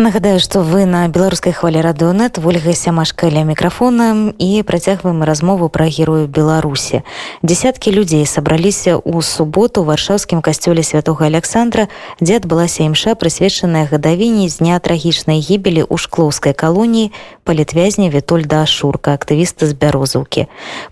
Нагадаю, што вы на беларускай хвалі радыонет ольга сямашка ля мікрафона і працягваем размову пра герою беларусі десяткі людзей сабраліся ў суботу варшаўскім касцёле святого александра дзе адбылася імша прысвечаная гадавіне з дня трагічнай гібелі ў шклоўскай калоніі палітвязня вітольда ашурка актывіста з бярозаўкі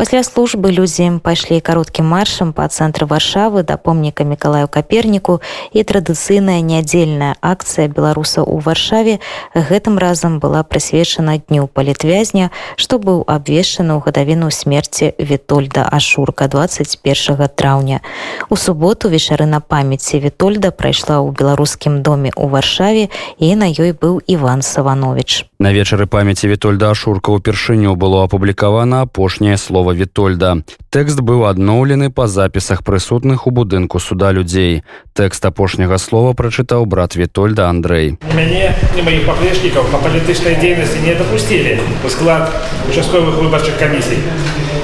пасля службы людзі пайшлі кароткім маршам па цэнтры варшавы да помніка мікалаю каперніку і традыцыйная нядзельная акцыя беларуса ў варшаве варшаве гэтым разам была прысвечана дню палітвязня што быў абвешчаны ў гадавіну смерці вітольда ашурка 21 траўня у суботу вечарына памяці вітольда прайшла ў беларускім доме ў варшаве і на ёй быў иван саванович на вечары памяці вітольда ашурка упершыню было апублікавана апошняе слово вітольда тэкст быў адноўлены па запісах прысутных у будынку суда людзей тэкст апошняга слова прачытаў брат вітольда Андрей мяне и моих поплечников по политической деятельности не допустили в склад участковых выборчих комиссий.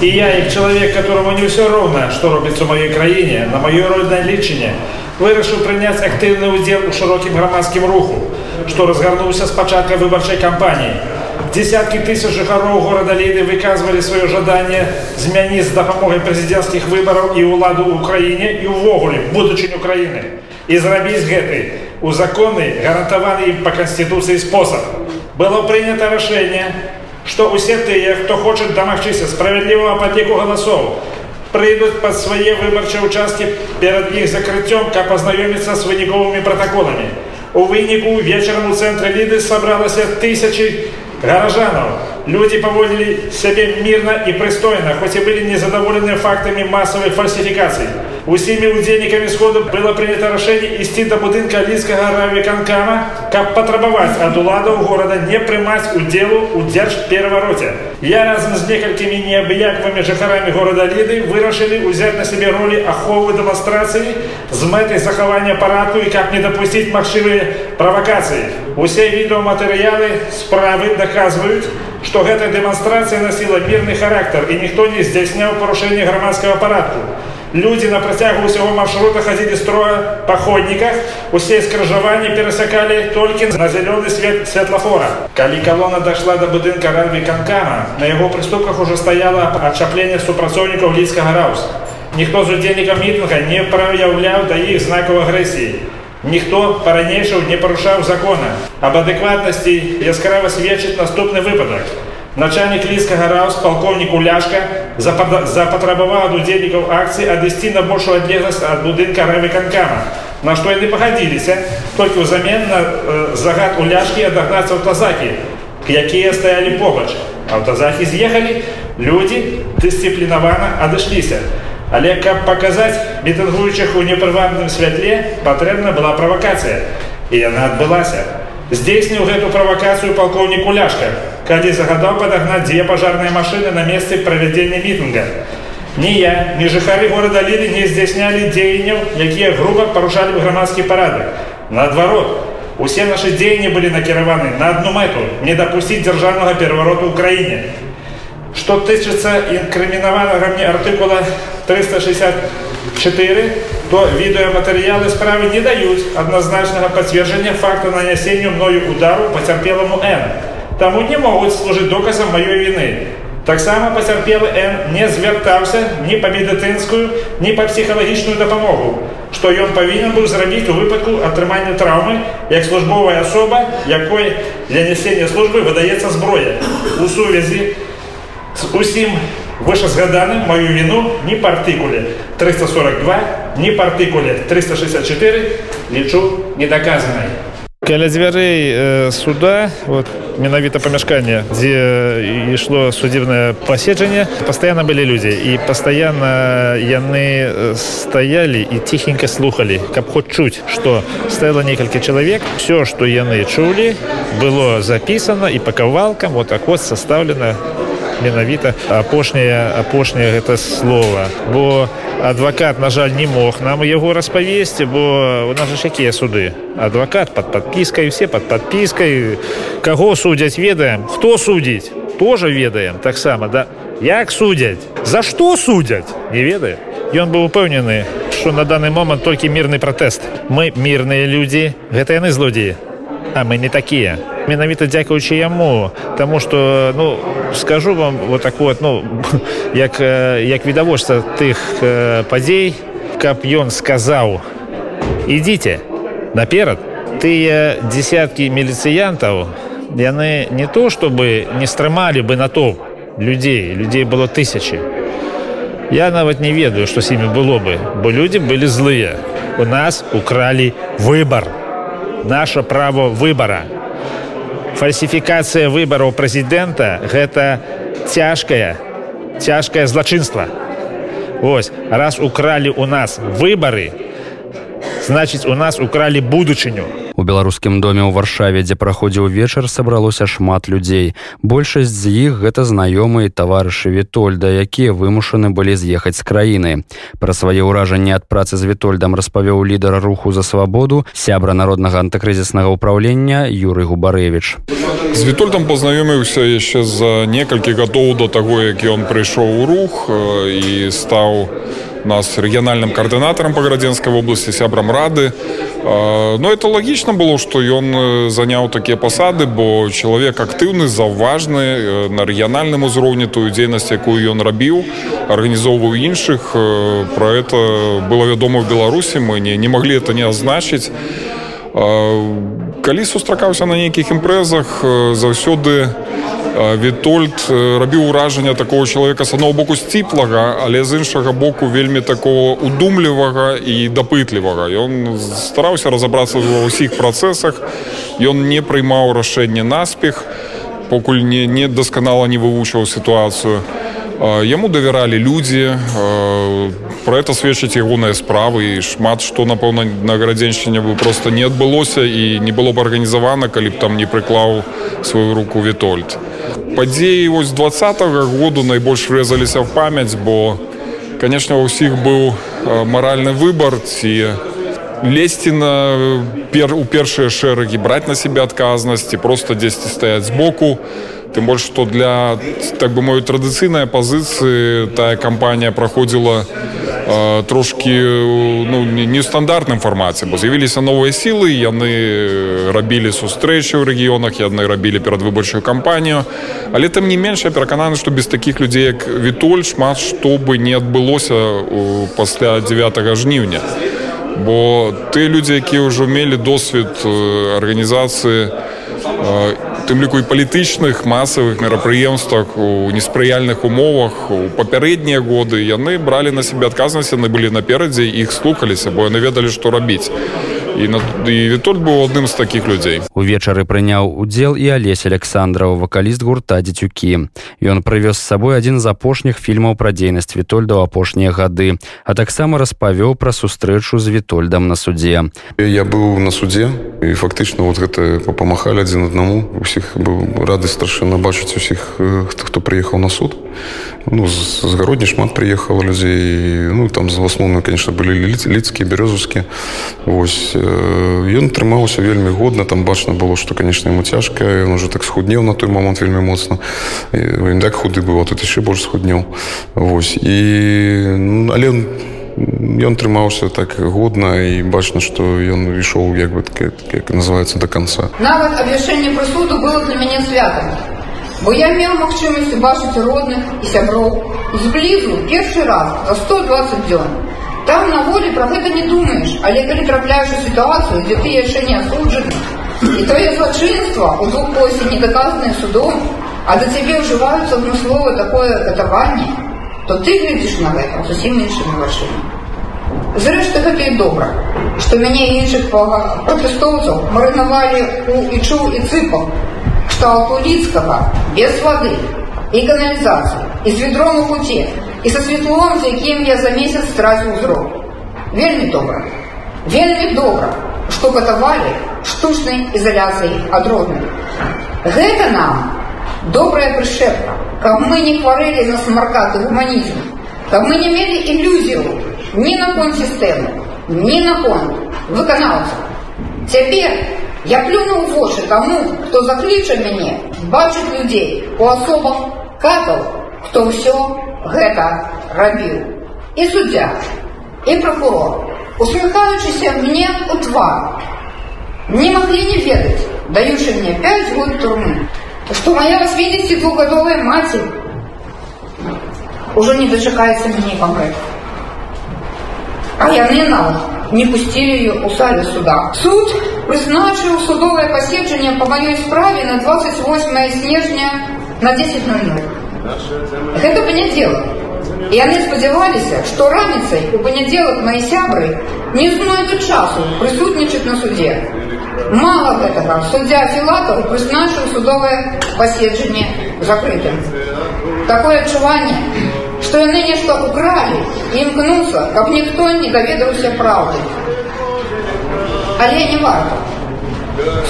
И я, как человек, которому не все ровно, что робится в моей краине, на моей родной личине, вырашил принять активный удел у широким громадским руху, что разгорнулся с початка выборчей кампании. Десятки тысяч жыхароў города Лиды выказывали свое жаданне змяніць з дапамогай прэзідэнцкіх выбараў і ўладу ў краіне і ўвогуле будучыню краіны і зрабіць гэты узаконный, гарантованный им по Конституции способ. Было принято решение, что все те, кто хочет домагчыся справедливого падліку голосов, прыйдуць под свои выбарчыя участки перед их закрытием, как познакомиться с выніковымі протоколами. У выніку вечером у центре Лиды собралось тысячи горожанов. Люди поводили себя мирно и пристойно, хоть и были незадоволены фактами массовой фальсификации. Усімі удзельнікамі сходу было прынята рашэнне ісці да будынка лідскага равіканкама, каб патрабаваць ад уладаў горада не прымаць удзелу ў дзяржперавароце. Я разам з некалькімі неабыякавымі жыхарамі горада ліды вырашылі ўзяць на сябе ролі аховы дэманстрацыі з мэтай захавання парадку і каб не дапусціць магчымыя правакацыі. Усе відэоматэрыялы справы даказваюць, што гэтая дэманстрацыя насіла мірны характар і ніхто не здзяйсняў парушэнне грамадскага парадку. Люди на працягу ўсяго маршрута ходили строя па ходніках, усе скрыжаванні перасякалі толькі на зялёны свет светлафора. Калі калона дошла до будынка ранві канкама, на яго прыступках уже стаяла адчапленне супрацоўнікаў лідскага раус. Ніхто з удзельнікаў мітынга не праяўляў да іх знакаў агрэсіі. Ніхто па-ранейшаў не парушаў закона. Аб адэкватнасці яскрава сведчыць наступны выпадак. Начальник Лийского РАУС, полковник Уляшка, запатрабаваў ад удзельнікаў акцыі адысці на большую адлегласць ад будынка рэвыканкама. На што яны пагадзіліся, толькі ўзамен на э, загад Уляшкі адагнаць аўтазакі, якія стаялі побач. Аўтазакі з'ехалі, людзі дысцыплінавана адышліся. Але каб паказаць мітынгуючых у непрывабным святле, патрэбна была правакацыя. І яна адбылася. Здзейсніў гэту правакацыю палкоўнік Уляшка, калі загадаў падагнаць дзве пажарныя машыны на месцы правядзення мітынга. Ні я, ні жыхары горада Лілі не здзяйснялі дзеянняў, якія груба парушалі грамадскі парадак. Наадварот, усе нашы дзеянні былі накіраваны на одну мэту не дапусціць дзяржаўнага перавароту ў краіне. Што тычыцца інкрымінаванага мне артыкула 364, то видеоматериалы справы не дают однозначного подтверждения факта нанесения мною удару потерпелому Н. Тому не могут служить доказом моей вины. Так само потерпелый Н не звертався ні по медицинскую, ні по психологічную допомогу, що ён повинен був зробити у випадку отримання травми як службова особа, якої для несення служби видається зброя. У сувязі з усім вышезгаданым мою вину ни по артикуле 342, ни по артикуле 364 лічу недоказанной. Каля дзвярэй э, суда вот, менавіта памяшкання дзе ішло судебнае паседжанне пастаянна былі людзі і пастаянна яны стаялі і ціхенька слухали каб хоць чуць што стаяла некалькі чалавек все што яны чулі было запісана і па кавалкам вот так вот составлена менавіта апошняе апошняе гэта слова бо адвакат на жаль не мог нам яго распавесці бо у нас жа якія суды адвакат под подпіскай все под подпіскай каго судзяць ведаем хто судзіць тоже ведаем таксама да як судзяць за што судзяць не ведае ён быў упэўнены что на данный момант толькі мірны пратэст мы мірныя людзі гэта яны злодзеі а мы не такие менавіта дзякуючы яму тому что ну скажу вам вот так вот ну як як відавочца тых падзей каб ён сказаў ідите наперад тыя десяткі міліцыянтаў яны не то чтобы не стрымалі бы на то людзей людзей было тысячи я нават не ведаю что с імі было бы бо люди былі злыя у нас украли выбор наше право выбора фальсіфікацыя выбараў прэзідэнта гэта цяжкае цяжкае злачынства Вось раз укралі у нас выбары значыць у нас укралі будучыню У беларускім доме ў варшаве дзе праходзіў вечар сабралося шмат людзей. Большасць з іх гэта знаёмыя таварышы вітольда якія вымушаны былі з'ехаць з краіны. Пра свае ўражанні ад працы з вітольдам распавёў лідар руху за свабоду сябра народнага антыкрызіснага ўправлення юрый губарэвич з вітольдам пазнаёміўся яшчэ за некалькі гадоў до таго як ён прыйшоў у рух і стаў нас рэгіянальным каардынатарам па градзенскай вобласці сябрам рады ну, это лагічна было што ён заняў такія пасады бо чалавек актыўны заўважны на рэгіянальным узроўні тую дзейнасць якую ён рабіў арганізоўваў іншых про это было вядома в беларусі мы не не маглі это не азначыць калі сустракаўся на нейкіх імпрэзах заўсёды Вітольд рабіў уражанне такого чалавека з аднаго боку сціплага, але з іншага боку вельмі такого удумлівага і дапытлівага. Ён стараўся разабрацца ва ўсіх працэсах. Ён не прыймаў рашэнне наспех, покуль не, не дасканала не вывучваў сітуацыю. Яму давяралі людзі, про это сведчыць ягоныя справы і шмат што напэўна на гарадзеншчыне бы просто не адбылося і не было б арганізавана, калі б там не прыклаў сваю руку Вітольд падзеі вось двадцатого году найбольш рэзаліся в памяць бо конечно у ўсіх быў маральны выбор ці лезці на пер у першыя шэрагі браць на себе адказнасці просто дзесьці стаяць збоку тым больш што для так бы мою традыцыйная пазіцыі тая кампанія праходзіла трошки ну, нестандартным фармаце бо з'явіліся новыя сілы яны рабілі сустрэчы ў рэгіёнах яны рабілі перадвыбарчую кампанію але там не менш я перакананы што без такіх людзей як вітоль шмат што бы не адбылося пасля 9 жніўня бо ты людзі якія ўжо мелі досвед арганізацыі і тым ліку і палітычных масавых мерапрыемствах у неспрыяльных умовах у папярэднія годы яны бралі на сябе адказнасць яны былі наперадзе іх слухаліся бо яны ведалі што рабіць і на і вітоль быў адным з такіх людзей увечары прыняў удзел і алесь александраў вакаліст гурта дзецюкі ён прывёз з сабой адзін з апошніх фільмаў пра дзейнасць вітольда ў апошнія гады а таксама распавёў пра сустрэчу з вітольдам на суде я быў на суде і фактычна вот гэта памахалі адзін аднаму усіх быў рады страшэнна бачыць усіх хто хто прыехаў на суд ну згародні шмат прыехала людзей ну там з асноўным конечно былі ліцкія бярозаўскі восьось ён трымаўся вельмі годна там бачна было что конечно ему цяжка ён уже так схуднеў на той момант вельмі моцна він так худы было тут яшчэ больш схуднеў Вось і ну, але он ён трымаўся так годна і бачна што ён ішоў як бы так, як называется до конца нават абвяшэнне прысуду было для мяне святам бо я меў магчымасць убачыць родных і сяброў зблізу першы раз за 120 дзён Там на воле про гэта не думаешь, але калі трапляешь у ситуацию, где ты яшчэ не осуджаны, и твое злочинство у двух после не доказанное судом, а до тебе ўжываюцца адмыслова такое катаванне, то ты глядзіш на гэта зусім іншымі вачымі. Зрэшты гэта і добра, што мяне і іншых пратэстоўцаў марынавалі у ічу і цыпах, кшталту Ліцкага без вады і каналізацыі, і з ведром у пуце, і са світлом, з якім я за месяц страціў зрок. Вельмі добра. Вельмі добра, што катавалі штучнай ізаляцыяй ад родных. Гэта нам добрая прышэпка, каб мы не хварэлі на самаркаты гуманізм, каб мы не мелі ілюзію ні на конт сістэмы, ні на конт выканаўцаў. Цяпер я плюнуў вочы таму, хто закліча мяне бачыць людзей у асобах катаў, хто ўсё гэта рабіў і суддзя і прокурор усміхаючыся мне у твар не маглі не ведаць дающий мне 5 год тюрьмы, что моя 82-годовая мать уже не дочекается мне помрет. А яны нават не пустили ее у салі суда. Суд прызначыў судовае паседжанне по маёй справе на 28 снежня на 10.00. Гэта панядзелак. І яны спадзяваліся, што раніцай у панядзелак мои сябры не знойдуць часу прысутнічаць на суде. Мало гэтага, суддзя Філатаў прызначыў судовае паседжанне закрытым. Такое адчуванне, што яны нешта укралі і імкнуцца, каб ніхто не даведаўся праўды. Але не варта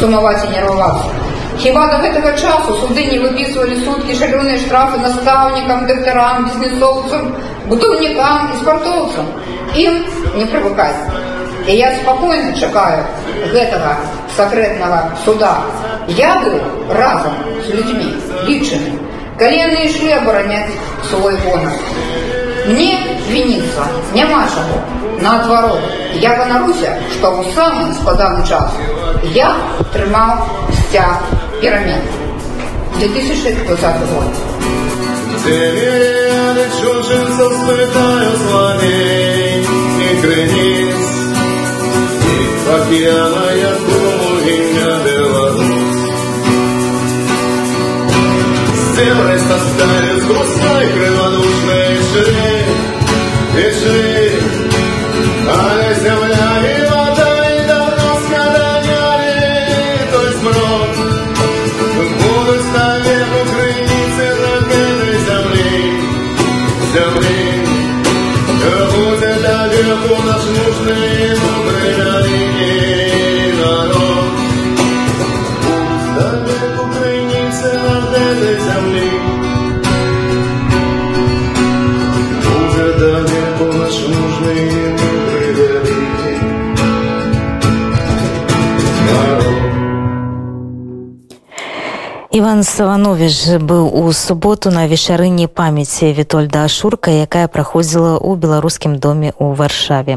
сумаваць і нервавацца. Хіба до гэтага часу суды не выпісвалі суткі шалёныя штрафы настаўнікам, дактарам, бізнесоўцам, будаўнікам і спартоўцам. Ім не прывыкаць. І я спакойна чакаю гэтага сакрэтнага суда. Я быў разам з людзьмі, лічаны, калі яны ішлі абараняць свой гонар. Мне вініцца няма чаго. Наадварот, я ганаруся, што ў самы складаны час я трымаў сцяг перамен. 2020 год. Земли чужинцев сплетаю слоней и крыниц, И океана я думаю, имя Беларусь. С землей составили с густой крылодушной шеи, и шеи, а земля и Іван Саванович быў у суботу на вечарыне памяці Вітольда Ашурка, якая праходзіла ў беларускім доме ў варшаве.